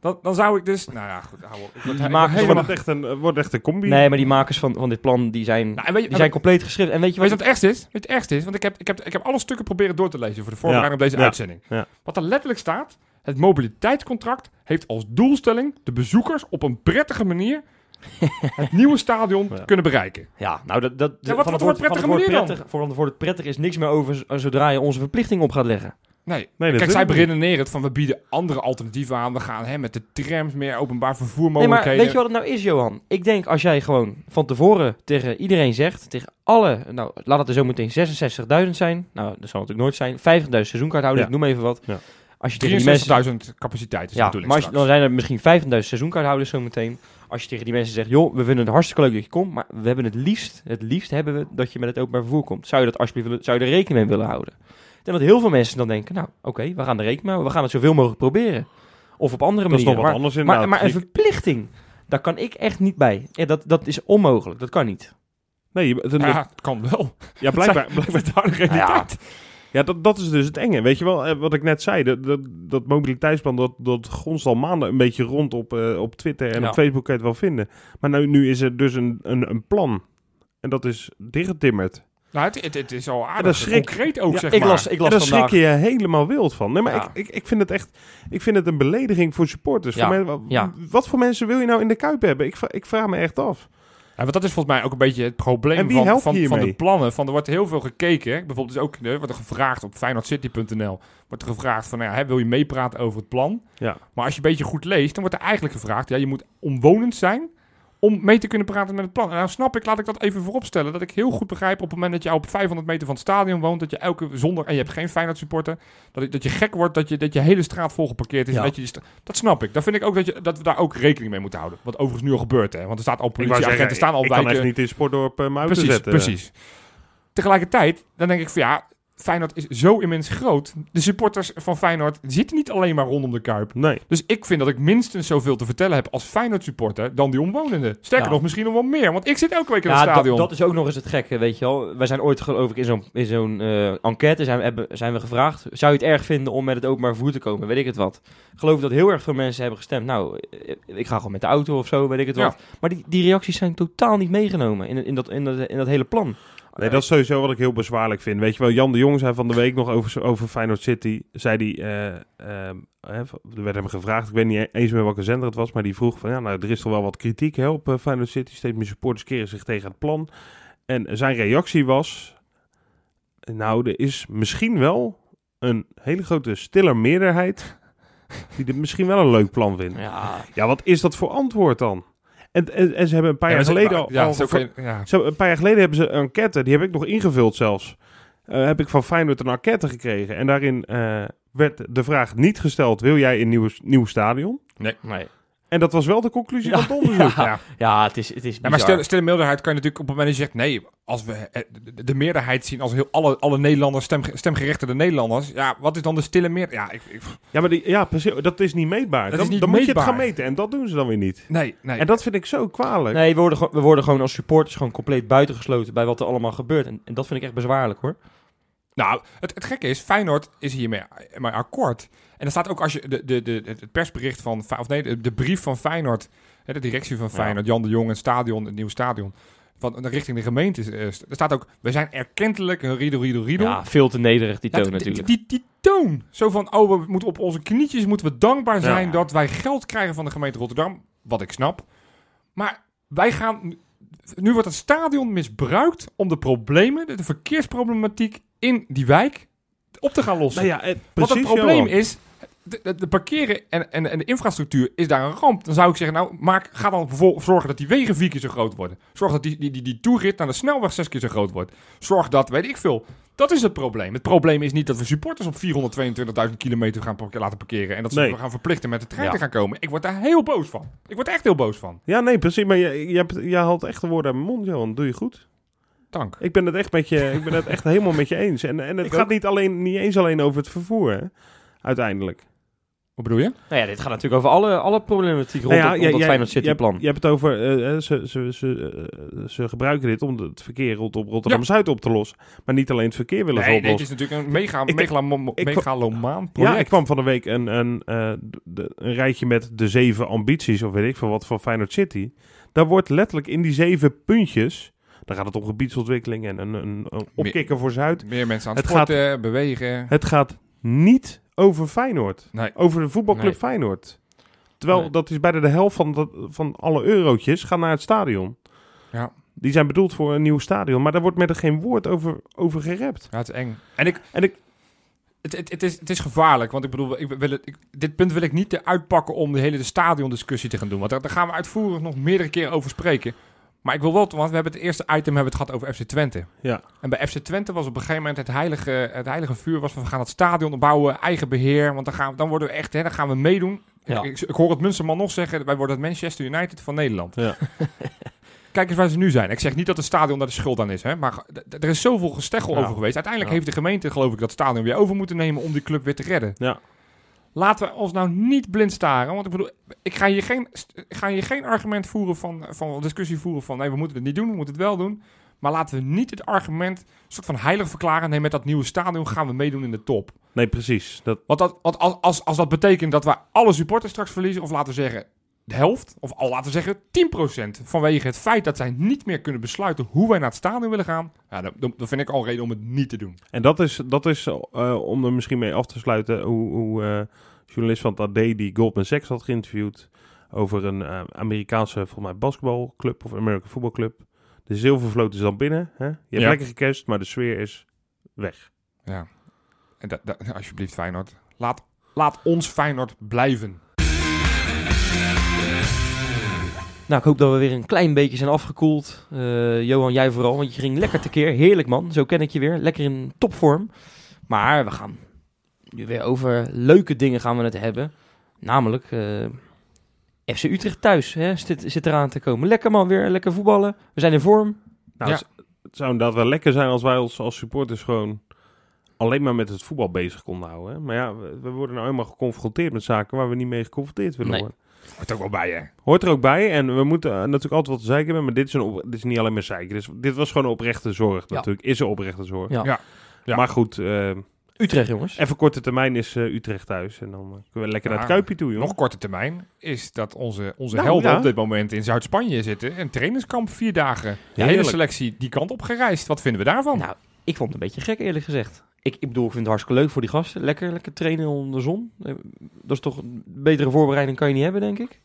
Dan, dan zou ik dus... Nou ja, goed. Hou op. Ik word- Die wordt het echt een, eh, wordt echt een combi. Nee, maar die makers van, van dit plan, die zijn, Nou, je- die zijn compleet geschreven. En weet je Weet wat? je wat het ergste is? Weet je wat het ergste is? Want ik heb, ik, heb, ik heb alle stukken proberen door te lezen voor de voorbereiding op deze ja, uitzending. ja. Wat er letterlijk staat, het mobiliteitscontract heeft als doelstelling de bezoekers op een prettige manier het nieuwe stadion Ja. kunnen bereiken. Ja, nou, dat, dat, Ja, wat- van wat het woord- van het prettig, Voor het woord prettig is niks meer over zodra je onze verplichting op gaat leggen. Nee, Nee, kijk, zij beredeneren het van we bieden andere alternatieven aan. We gaan hè, met de trams meer openbaar vervoer Nee, maar mogelijkheden. weet je wat het nou is, Johan? Ik denk als jij gewoon van tevoren tegen iedereen zegt, tegen alle, nou laat het er zo meteen 66.000 zijn, nou dat zal natuurlijk nooit zijn, 50.000 seizoenkaarthouders, Ja. ik noem even wat. Ja. Als je tegen die mensen 63.000 capaciteit is Ja, maar als dan zijn er misschien 50.000 seizoenkaarthouders zometeen. Als je tegen die mensen zegt, joh, we vinden het hartstikke leuk dat je komt, maar we hebben het liefst, het liefst hebben we dat je met het openbaar vervoer komt. Zou je dat alsjeblieft willen, zou je er rekening mee willen houden? Ik denk dat heel veel mensen dan denken, nou, oké, we gaan er rekening mee houden, we gaan het zoveel mogelijk proberen. Of op andere Dat is nog manieren. wat Maar, anders maar, maar een verplichting, daar kan ik echt niet bij. Ja, dat, dat is onmogelijk, dat kan niet. nee, je- het- Ja, het kan wel. ja, blijkbaar, Blijkbaar daar de realiteit. Ja, dat, dat is dus het enge. Weet je wel, eh, wat ik net zei, dat, dat, dat mobiliteitsplan, dat, dat gonst al maanden een beetje rond op, eh, op Twitter en Ja. op Facebook kan je het wel vinden. Maar nu, nu is er dus een, een, een plan. En dat is dichtgetimmerd. Nou, het, het, het is al Ja, aardig dat schrik- concreet ook, Ja, zeg Ik maar. las, ik En las daar vandaag... schrik je helemaal wild van. Nee, maar Ja. ik, ik, ik vind het echt, ik vind het een belediging voor supporters. Ja, Voor mij, wat, ja. wat voor mensen wil je nou in de Kuip hebben? Ik, vra- ik vraag me echt af. Ja, want dat is volgens mij ook een beetje het probleem van, van, van de plannen. Van, er wordt heel veel gekeken. Bijvoorbeeld is ook, er wordt er gevraagd op feyenoordcity.nl. Wordt er gevraagd van, nou ja, hè, wil je meepraten over het plan? Ja. Maar als je een beetje goed leest, dan wordt er eigenlijk gevraagd... Ja, je moet omwonend zijn om mee te kunnen praten met het plan. En nou snap ik, laat ik dat even vooropstellen... dat ik heel goed begrijp op het moment dat je op 500 meter van het stadion woont... dat je elke zondag, en je hebt geen Feyenoord supporter... dat, dat je gek wordt dat je, dat je hele straat vol geparkeerd is. Ja. Dat, je dat snap ik. Dat vind ik ook dat, je, dat we daar ook rekening mee moeten houden. Wat overigens nu al gebeurt, hè. Want er staat al Ik politieagenten, staan al ik kan wijken... echt niet in Sportdorp uh, auto Precies, zetten. precies. Tegelijkertijd, dan denk ik van ja, Feyenoord is zo immens groot. De supporters van Feyenoord zitten niet alleen maar rondom de Kuip. Nee. Dus ik vind dat ik minstens zoveel te vertellen heb als Feyenoord supporter dan die omwonenden. Sterker Ja. nog, misschien nog wel meer. Want ik zit elke week in het Ja, dat, stadion. dat is ook nog eens het gekke, weet je wel. Wij zijn ooit, geloof ik, in zo'n, in zo'n eh, enquête zijn we, hebben, zijn we gevraagd... zou je het erg vinden om met het openbaar vervoer te komen? Weet ik het wat. Ik geloof dat heel erg veel mensen hebben gestemd... nou, eh, ik ga gewoon met de auto of zo, weet ik het Ja. wat. Maar die, die reacties zijn totaal niet meegenomen in, in, dat, in, dat, in dat hele plan. Nee, dat is sowieso wat ik heel bezwaarlijk vind. Weet je wel, Jan de Jong zei van de week nog over, over Feyenoord City. Zei die, eh, ehm, er werd hem gevraagd, ik weet niet eens meer welke zender het was, maar die vroeg van ja, nou, er is toch wel wat kritiek hè, op eh, Feyenoord City. Steeds meer supporters keren zich tegen het plan. En zijn reactie was, nou, er is misschien wel een hele grote stiller meerderheid die dit misschien wel een leuk plan vindt. Ja, Ja, wat is dat voor antwoord dan? En, en, en ze hebben een paar Ja, jaar geleden al, ja, al zo ver- kan je- ja. zo, een paar jaar geleden hebben ze een enquête, die heb ik nog ingevuld zelfs. Eh, heb ik van Feyenoord een enquête gekregen. En daarin eh, werd de vraag niet gesteld, wil jij een nieuw, nieuw stadion? nee. En dat was wel de conclusie Ja, van het onderzoek. ja. Ja. Ja, het is, het is Ja, maar bizar. stel, stel een meerderheid kan je natuurlijk op het moment dat je zegt... nee, als we eh, de, de meerderheid zien als heel alle, alle Nederlanders, stem, stemgerechtigde Nederlanders... ja, wat is dan de stille meer? Ja, ik, ik- Ja, maar die, ja, precies, dat is niet meetbaar. Dat dan is niet dan moet je het gaan meten. En dat doen ze dan weer niet. nee, nee. En dat vind ik zo kwalijk. Nee, we worden, gewoon- we worden gewoon als supporters gewoon compleet buitengesloten bij wat er allemaal gebeurt. En, en dat vind ik echt bezwaarlijk hoor. Nou, het, het gekke is, Feyenoord is hiermee mee akkoord. En er staat ook als je de, de, de, het persbericht van, of nee, de, de brief van Feyenoord, hè, de directie van Feyenoord, Jan de Jong, het stadion, het nieuwe stadion, van richting de gemeente, eh, er staat ook, we zijn erkentelijk een riedel, riedel, riedel. Ja, veel te nederig die toon die- natuurlijk. Die, die, toon. Zo van, oh, we moeten op onze knietjes moeten we dankbaar zijn Ja. dat wij geld krijgen van de gemeente Rotterdam. Wat ik snap. Maar wij gaan... Nu wordt het stadion misbruikt om de problemen, de verkeersproblematiek in die wijk op te gaan lossen. Nou ja, eh, Want precies, het probleem Johan. is, de, de, de parkeren en, en, en de infrastructuur is daar een ramp. Dan zou ik zeggen, nou, maak, ga dan voor, zorgen dat die wegen vier keer zo groot worden. Zorg dat die, die, die, die toerit naar de snelweg zes keer zo groot wordt. Zorg dat, weet ik veel. Dat is het probleem. Het probleem is niet dat we supporters op 422.000 kilometer gaan laten parkeren. En dat ze Nee. gaan verplichten met de trein Ja. te gaan komen. Ik word daar heel boos van. Ik word echt heel boos van. Ja, nee, precies. Maar je, je, hebt, je haalt echt de woorden uit mijn mond, Johan. Doe je goed. Dank. Ik ben het echt, met je, ik ben het echt helemaal met je eens. En, en het Ik gaat ook. niet, alleen, niet eens alleen over het vervoer, hè, uiteindelijk. Wat bedoel je? Nou ja, dit gaat natuurlijk over alle, alle problematiek rond, Nou ja, rond Feyenoord je hebt- City-plan. Je hebt het over, eh, eh, ze, ze, ze, eh, ze gebruiken dit om het verkeer rondom Rotterdam-Zuid op te lossen. Maar niet alleen het verkeer willen Nee, nee, het oplossen. is natuurlijk een mega, Ik- megalo- ik- megalomaan project. Ja, ik kwam van de week een, een, eh, de- een rijtje met de zeven ambities, of weet ik veel wat, van Feyenoord City. Daar wordt letterlijk in die zeven puntjes, daar gaat het om gebiedsontwikkeling en een, een, een opkikker voor Zuid. Meer mensen aan het, Het gaat- sporten, bewegen. Het gaat niet over Feyenoord. Nee. Over de voetbalclub Nee. Feyenoord. Terwijl Nee. dat is bijna de helft van, dat, van alle eurotjes gaan naar het stadion. Ja. Die zijn bedoeld voor een nieuw stadion, maar daar wordt met er geen woord over, over gerept. Ja, het is eng. En ik... En ik, Het, het, het, is, het is gevaarlijk, want ik bedoel, ik wil het, ik, dit punt wil ik niet eruit pakken om de hele de stadiondiscussie te gaan doen. Want daar, daar gaan we uitvoerig nog meerdere keren over spreken. Maar ik wil wel, want we hebben het eerste item hebben het gehad over FC Twente. ja, En bij FC Twente was op een gegeven moment het heilige, het heilige vuur was van we gaan het stadion bouwen, eigen beheer. Want dan, gaan, we- dan worden we echt, hè, dan gaan we meedoen. Ja. Ik, ik, hoor het Munsterman nog zeggen, wij worden het Manchester United van Nederland. ja. Kijk eens waar ze nu zijn. Ik zeg niet dat het stadion daar de schuld aan is. Hè? Maar er is zoveel gesteggel Ja. over geweest. Uiteindelijk heeft de gemeente, geloof ik, dat stadion weer over moeten nemen om die club weer te redden. Ja. Laten we ons nou niet blind staren. Want ik bedoel, ik ga hier geen, ik ga hier geen argument voeren van, van discussie voeren van nee, we moeten het niet doen, we moeten het wel doen. Maar laten we niet het argument soort van heilig verklaren. Nee, met dat nieuwe stadion gaan we meedoen in de top. Nee, precies. Dat, Want, dat, want als, als, als dat betekent dat we alle supporters straks verliezen, of laten we zeggen de helft, of al laten we zeggen 10%, vanwege het feit dat zij niet meer kunnen besluiten hoe wij naar het stadion willen gaan, ja, dan vind ik al reden om het niet te doen. en dat is, dat is eh, om er misschien mee af te sluiten, hoe, hoe eh, journalist van het AD die Goldman Sachs had geïnterviewd over een eh, Amerikaanse, volgens mij, basketbalclub of American voetbalclub. De zilvervloot is dan binnen. Hè? Je hebt Ja. lekker gecashed, maar de sfeer is weg. Ja. En da, da- alsjeblieft Feyenoord, laat, laat ons Feyenoord blijven. Nou, ik hoop dat we weer een klein beetje zijn afgekoeld. Eh, Johan, jij vooral, want je ging lekker tekeer. Heerlijk man, zo ken ik je weer. Lekker in topvorm. Maar we gaan nu weer over leuke dingen gaan we het hebben. Namelijk eh, FC Utrecht thuis hè, zit, zit eraan te komen. Lekker man, weer lekker voetballen. We zijn in vorm. Nou, Ja. het, zou inderdaad wel lekker zijn als wij ons als supporters gewoon alleen maar met het voetbal bezig konden houden. Hè? Maar ja, we, we worden nou eenmaal geconfronteerd met zaken waar we niet mee geconfronteerd willen Nee. worden. Hoort ook wel bij, hè? Hoort er ook bij. En we moeten eh, natuurlijk altijd wat te zeiken hebben. Maar dit is, een op- dit is niet alleen maar zeiken. Dus dit was gewoon een oprechte zorg Ja. natuurlijk. Is een oprechte zorg. Ja. Ja. Ja. Maar goed, eh, Utrecht jongens. even korte termijn is eh, Utrecht thuis. En dan kunnen we lekker naar het Kuipje toe, joh. Nog korte termijn is dat onze, onze Nou, helden ja. op dit moment in Zuid-Spanje zitten. Een trainingskamp, vier dagen. De hele selectie die kant op gereisd. Wat vinden we daarvan? Nou, ik vond het een beetje gek eerlijk gezegd. Ik, ik bedoel, ik vind het hartstikke leuk voor die gasten. Lekker, lekker trainen onder de zon. Eh, Dat is toch een betere voorbereiding kan je niet hebben, denk ik.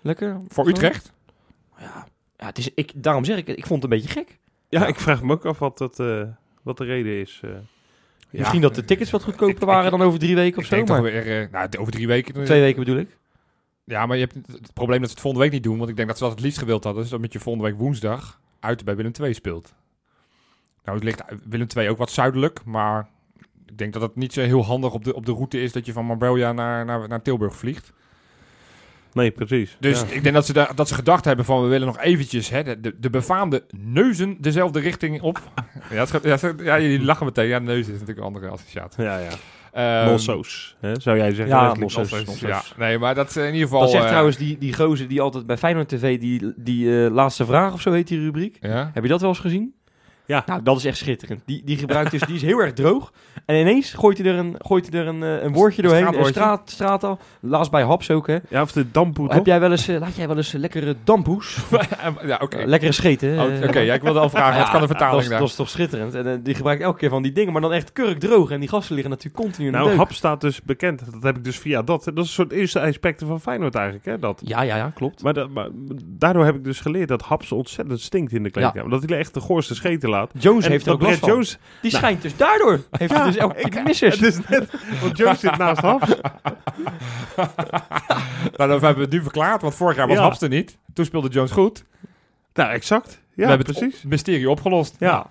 Lekker. Voor. Utrecht? Ja, ja het is, ik, daarom zeg ik, het, ik vond het een beetje gek. Ja, ik vraag me ook af wat, dat, eh, wat de reden is. eh. Misschien dat de tickets wat goedkoper ik- waren dan over drie weken of zo. denk Maar weer, eh, nou, over drie weken. twee weken bedoel ik. Ja, maar je hebt het probleem dat ze het volgende week niet doen. Want ik denk dat ze dat het liefst gewild hadden. Dus dat met je volgende week woensdag uit bij Willem II speelt. Nou, het ligt Willem II ook wat zuidelijk. Maar ik denk dat het niet zo heel handig op de, op de route is dat je van Marbella naar, naar, naar Tilburg vliegt. Nee, precies. Dus Ja. ik denk dat ze, da- dat ze gedacht hebben van we willen nog eventjes hè, de, de, de befaamde neuzen dezelfde richting op. ja, het gaat- ja, ze- ja, jullie lachen meteen. Ja, neuzen is natuurlijk een andere associatie. Ja, ja. Ehm, Molsoos, hè, zou jij zeggen. Ja, Ja, nee, maar dat eh, in ieder geval... Dat zegt eh, trouwens die, die gozer die altijd bij Feyenoord TV, die, die eh, laatste vraag of zo heet die rubriek. Ja? Heb je dat wel eens gezien? Ja. Nou, dat is echt schitterend. Die, die gebruikt dus, die is heel erg droog. En ineens gooit hij er een, gooit hij er een, eh, een woordje Een doorheen. Een straatwoordje. straat, straatal. Laatst bij Haps ook, hè. Ja, of de dampoe, Heb jij wel eens, eh, laat jij wel eens eh, lekkere dampoes? ja, oké. Lekkere scheten. Oh. Oké, ja, ik wilde al vragen, wat kan de vertaling daar? dat is toch schitterend. En die gebruikt elke keer van die dingen, maar dan echt kurkdroog. En die gasten liggen natuurlijk continu in de Nou, deuk. Hap staat dus bekend. Dat heb ik dus via dat. Dat is een soort eerste aspecten van Feyenoord eigenlijk, hè? Dat. Ja, ja, ja, klopt. Maar daardoor heb ik dus geleerd dat Haps ontzettend stinkt in de kleedkamer. Dat hij echt de goorste scheten laat. Jones En heeft er ook last Brett van. Jones, Die Nou. schijnt dus daardoor. Heeft hij dus elke keer missers. het is net, want Jones zit naast Haps. Nou, dan hebben we het nu verklaard, want vorig jaar was Ja. Haps er niet. Toen speelde Jones goed. Nou, exact. we Ja, hebben het precies. op- mysterie opgelost. Ja.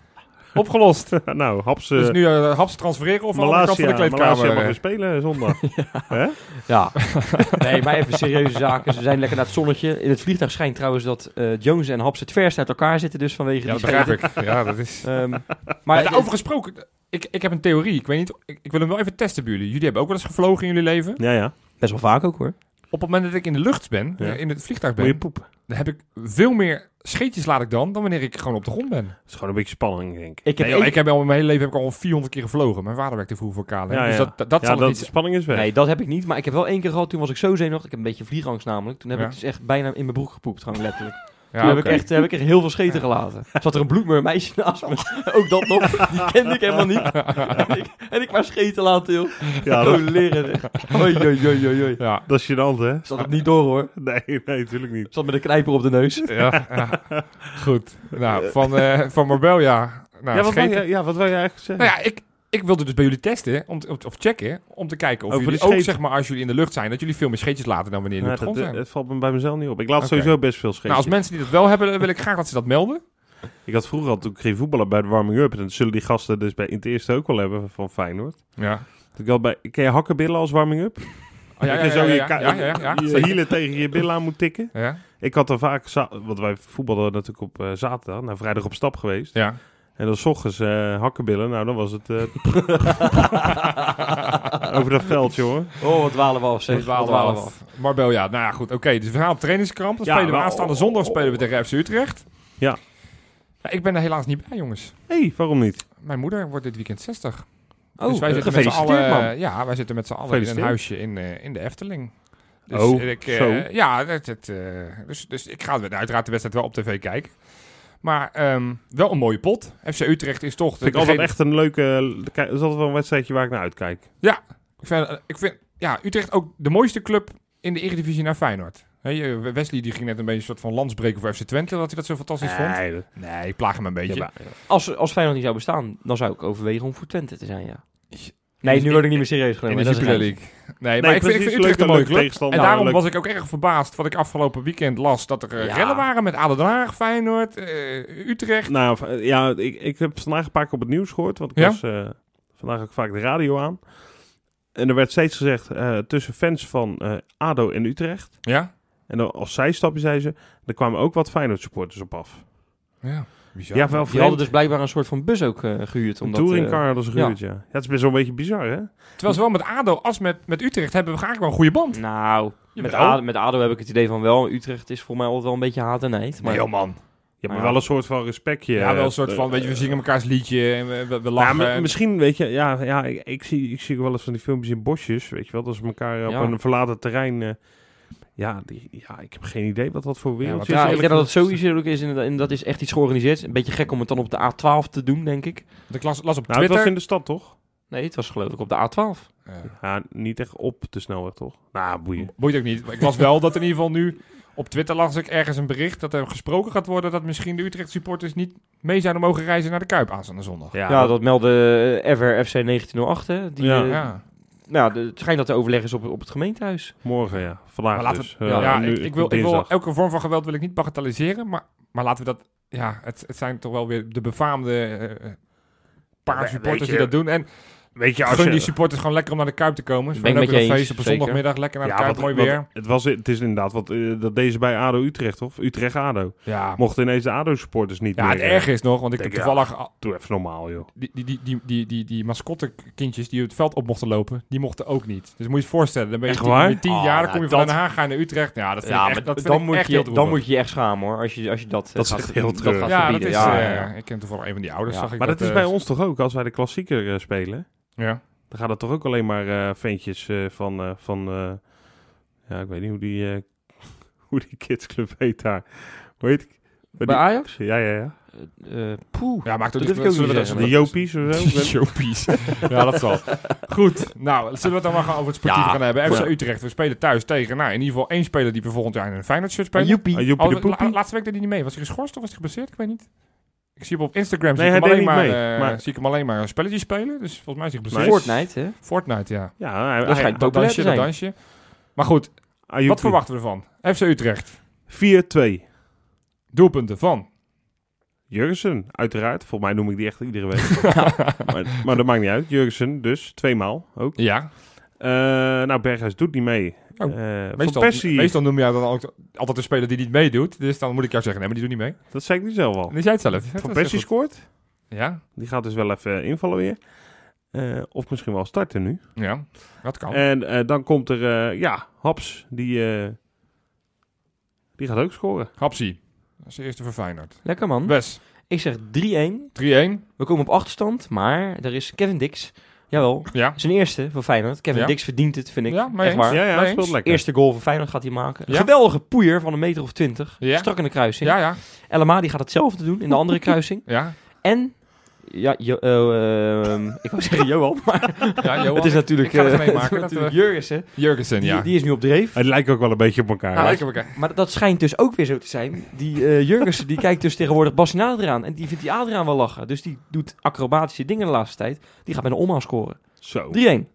Opgelost. nou, Haps... dus eh, nu Haps transfereren of aan de van de Malasia, Malasia kleedkamer? mag weer spelen zondag. Hè? Ja. Nee, maar even serieuze zaken. Ze zijn lekker naar het zonnetje. In het vliegtuig schijnt trouwens dat eh, Jones en Haps het verst uit elkaar zitten. Dus vanwege Ja, dat die begrijp scheten. ik. Ja, dat is... Ehm, Maar maar daarover gesproken, ik, ik heb een theorie. Ik weet niet, ik, ik wil hem wel even testen bij jullie. Jullie hebben ook wel eens gevlogen in jullie leven. Ja, ja. best wel vaak ook hoor. Op het moment dat ik in de lucht ben, Ja. in het vliegtuig Moet je ben, dan heb ik veel meer scheetjes laat ik dan, dan wanneer ik gewoon op de grond ben. Dat is gewoon een beetje spanning, denk ik. Ik heb Nee, joh, één- ik heb al in mijn hele leven heb ik al 400 keer gevlogen. Mijn vader werkte vroeger voor KLM. Ja, dus ja. dat, dat, dat ja, zal dat, het de niet spanning is weg. Nee, dat heb ik niet. Maar ik heb wel één keer gehad. Toen was ik zo zenuwachtig. Ik heb een beetje vliegangst namelijk. Toen heb Ja. ik dus echt bijna in mijn broek gepoept. Gewoon letterlijk. Ja, heb, ik echt, heb ik echt heel veel scheten gelaten. Zat er een bloedmer meisje naast me. Ook dat nog. Die kende ik helemaal niet. en, ik, en ik maar scheten laten, joh. Ja, dat, leren. Oei, oei, oei, oei. Ja, dat is gênant, hè? Zat het niet door, hoor. Nee, nee, natuurlijk niet. Zat met een knijper op de neus. ja, ja. goed. Nou, van, eh van Marbella. Nou, ja, wat wil scheten. je, ja, wat wil je eigenlijk zeggen? Nou ja, ik, ik wilde dus bij jullie testen, om, te- of, checken, om te kijken of Over jullie ook, zeg maar, als jullie in de lucht zijn, dat jullie veel meer scheetjes laten dan wanneer jullie Ja, op de grond zijn. het valt me bij mezelf niet op. Ik laat sowieso best veel scheetjes. Nou, als mensen die dat wel hebben, wil ik graag dat ze dat melden. Ik had vroeger al, toen ik ging voetballen bij de warming-up, en dat zullen die gasten dus bij, in het eerste ook wel hebben van Feyenoord. Ja. Ik had bij, ken je hakkenbillen als warming-up? Oh, ja, Dat ja, je ja, zo ja, je, je hielen tegen je billen aan moet tikken. Ja, Ik had er vaak, want wij voetbalden natuurlijk op eh, zaterdag, nou vrijdag op stap geweest. ja. En dan s ochtends eh, hakkenbillen, nou dan was het eh, over dat veld, jongen. Oh, wat dwalen we af, zeg. Dwalen Wat dwalen we af. Marbella, nou ja, goed. Oké, dus we gaan op trainingskamp. Dan Ja, spelen we maar- aanstaande zondag spelen we tegen FC Utrecht. Ja. Ja, ik ben er helaas niet bij, jongens. Hé, hey, waarom niet? Mijn moeder wordt dit weekend 60. Oh, dus wij zitten met z'n allen, man. ja, wij zitten met z'n allen in een huisje in, eh, in de Efteling. Dus Oh, ik, eh, zo. Ja, het, het, eh, dus, dus ik ga uiteraard de wedstrijd wel op tv kijken. Maar ehm, wel een mooie pot. FC Utrecht is toch... Vind ik altijd echt een leuke... kijk, Dat is altijd wel een wedstrijdje waar ik naar uitkijk. Ik vind, eh, ik vind ja, Utrecht ook de mooiste club in de Eredivisie naar Feyenoord. Wesley die ging net een beetje een soort van landsbreken voor FC Twente, dat hij dat zo fantastisch vond. Nee, dat- Nee, ik plaag hem een beetje. ja, maar- Als, als Feyenoord niet zou bestaan, dan zou ik overwegen om voor Twente te zijn, ja. In Nee, de- nu word ik niet meer serieus in genomen. de dat is Jupiler een League. Nee, maar ik vind, ik vind Utrecht een mooie club. En Nou, daarom leuk. was ik ook erg verbaasd wat ik afgelopen weekend las. Dat er Ja. rellen waren met Aden Den Haag, Feyenoord, eh, Utrecht. Nou, eh, ja, ik, ik heb vandaag een paar keer op het nieuws gehoord, want ik Ja? was eh, vandaag ook vaak de radio aan. En er werd steeds gezegd eh, tussen fans van eh, ADO en Utrecht. Ja? En dan als zijstapje zei ze, er kwamen ook wat Feyenoord supporters op af. Ja, bizar. Ja, wel Die hadden dus blijkbaar een soort van bus ook eh, gehuurd. Een Omdat, eh, touringcar hadden ze gehuurd, ja. ja. Het is best wel een beetje bizar, hè? Terwijl zowel met ADO als met, met Utrecht hebben we eigenlijk wel een goede band. Nou, met. ADO, met ADO heb ik het idee van wel. Utrecht is voor mij altijd wel een beetje haat en nijd. Maar Nee, joh, man. Ja, maar Ja. wel een soort van respectje. Ja, wel een soort eh, van, weet je, we zingen mekaars liedje en we, we, we Ja, lachen. maar en- misschien, weet je, ja, ja ik, ik zie, ik zie wel eens van die filmpjes in bosjes, weet je wel, dat ze elkaar op Ja. een verlaten terrein, eh, ja, die, ja, ik heb geen idee wat dat voor wereld want is. ja, ik denk dat het sowieso ook is en, en dat is echt iets georganiseerd. Een beetje gek om het dan op de A12 te doen, denk ik. ik las, las op Nou, het was Twitter... in de stad, toch? Nee, het was geloof ik op de A12. Ja. Ja, niet echt op de snelweg, toch? Nou, boeien. Boeit ook niet. Maar ik las wel dat in ieder geval nu... Op Twitter las ik ergens een bericht dat er gesproken gaat worden... dat misschien de Utrecht supporters niet mee zouden mogen reizen naar de Kuip aanstaande zondag. Ja, Ja, dat- meldde Ever FC 1908. Hè, die, Ja. eh, Ja. Nou, het schijnt dat de overleg is op, op het gemeentehuis. morgen, ja. Vandaag laten dus. we, Eh, ja, nu- ik, ik, wil, ik wil elke vorm van geweld wil ik niet bagatelliseren, maar, maar laten we dat... Ja, het, het zijn toch wel weer de befaamde paar Ja, supporters die dat doen. En Weet je, als gun je... die supporters gewoon lekker om naar de Kuip te komen. Ze Ben met je een feest op een zondagmiddag. Lekker naar de Ja, Kuip, wat- mooi wat- weer. het, was, het is inderdaad wat eh, dat deze bij ADO Utrecht, of Utrecht-ADO. Ja, Mochten ineens de ADO-supporters niet ja meer... het eh, erg is nog, want ik heb toevallig... al- Doe even normaal, joh. Die, die, die, die, die, die, die mascottekindjes die het veld op mochten lopen, die mochten ook niet. Dus moet je je voorstellen, dan ben je Echt tien, tien Oh, jaar, dan nou, kom je van dat- Den Haag, ga je naar Utrecht. Ja, dat vind Ja, ik echt, dat dan, moet je, dan moet je je echt schamen hoor. Als je, als je dat, eh, Dat is gaat, echt heel gaat Ja, dat is, ja, eh, ja, ja. ik ken toevallig een van die ouders, Ja. zag ik Maar dat, is eh, bij ons toch ook, als wij de klassieker eh, spelen. Ja. Dan gaan er toch ook alleen maar eh ventjes eh, van... eh, van eh, ja, ik weet niet hoe die, eh, hoe die kidsclub heet daar. Hoe heet ik? Bij Ajax? Ja, ja, ja. Eh, poeh. Ja, maakt ook Dat niet- zullen we. De Jopies of zo. Showpies. ja, dat zal. Goed. Nou, zullen we het dan maar gaan over het sportieve Ja. gaan hebben. FC Ja. Utrecht, we spelen thuis tegen, nou, in ieder geval één speler die we volgend jaar in een Feyenoord shirt spelen. Joepie. Ah, Joepie Oh, de Poepie. la- laatste week deed hij niet mee. Was hij geschorst of was hij geblesseerd? Ik weet niet. Ik zie hem op Instagram, zie, ik hem alleen maar, mee, eh, maar- zie ik hem alleen maar een spelletje spelen. Dus volgens mij is hij. Nice. Fortnite, hè? Fortnite, ja. Ja, hij, Dat hij, Dat dansje, dat dansje. Maar goed, wat verwachten we ervan? FC Utrecht. 4-2. Doelpunten van. Jurgensen, uiteraard. Volgens mij noem ik die echt iedere week. maar, maar dat maakt niet uit. Jurgensen dus, tweemaal ook. Ja. Eh, nou, Berghuis doet niet mee. Oh, Eh, Meestal, Persie, meestal noem je dan ook altijd een speler die niet meedoet. Dus dan moet ik jou zeggen, nee, maar die doet niet mee. dat zei ik nu zelf al. En die zei het zelf. Van Persie scoort. Ja, Die gaat dus wel even invallen weer. Eh, of misschien wel starten nu. ja, dat kan. En eh, dan komt er, eh, ja, Haps. Die, eh, die gaat ook scoren. Hapsie. Dat is de eerste voor Feyenoord. Lekker man. Wes, 3-1. Ik zeg 3-1. We komen op achterstand, maar er is Kevin Dix. Jawel, Ja. zijn eerste voor Feyenoord. Kevin Ja. Dix verdient het, vind ik. Ja, mee Echt waar. ja, speelt lekker. Eerste goal voor Feyenoord gaat hij maken. Ja. Geweldige poeier van een meter of twintig. Ja. Strak in de kruising. Ja, ja. LMA die gaat hetzelfde doen in de andere kruising. Ja, En, ja, Jo- eh, ehm, ik wou zeggen Johan, maar ja Johan, het is natuurlijk, eh, het is natuurlijk Jurgensen. Jurgensen, Die, ja. die is nu op dreef. Het lijkt ook wel een beetje op elkaar. Lekker bekijken. Maar dat schijnt dus ook weer zo te zijn. Die eh Jurgensen die kijkt dus tegenwoordig Bastien Adriaan. En die vindt die Adriaan wel lachen. Dus die doet acrobatische dingen de laatste tijd. Die gaat bij een omhaal scoren. 3-1. Zo.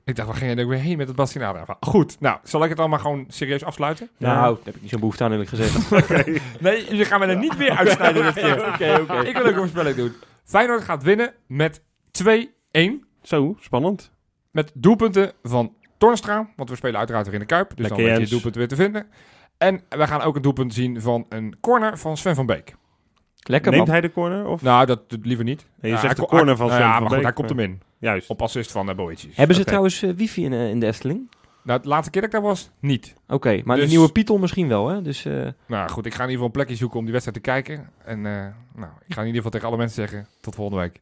Ik dacht, waar ging je er ook weer heen met het Bastien Adriaan? Goed, nou, zal ik het allemaal gewoon serieus afsluiten? Ja. Nou, daar heb ik niet zo'n behoefte aan eerlijk gezegd. Nee, jullie gaan me er niet weer uitsnijden dit keer. Oké, oké. Ik wil ook een voorspelling doen. Feyenoord gaat winnen met 2-1. Zo, spannend. Met doelpunten van Tornstra. Want we spelen uiteraard weer in de Kuip. Dus Lekker, dan weet je het doelpunt weer te vinden. En we gaan ook een doelpunt zien van een corner van Sven van Beek. Lekker Neemt man. hij de corner? Of? Nou, dat dat liever niet. Nee, je Ja, zegt de corner van Sven Ja, van maar goed, Beek, hij komt maar- hem in. Juist. Op assist van uh, Boetjes. Hebben ze trouwens eh, wifi in, eh, in de Efteling? Nou, de laatste keer dat ik daar was, niet. Oké, maar Dus- de nieuwe Python misschien wel, hè? Dus eh, Nou goed, ik ga in ieder geval een plekje zoeken om die wedstrijd te kijken. En eh, nou, ik ga in ieder geval tegen alle mensen zeggen, tot volgende week.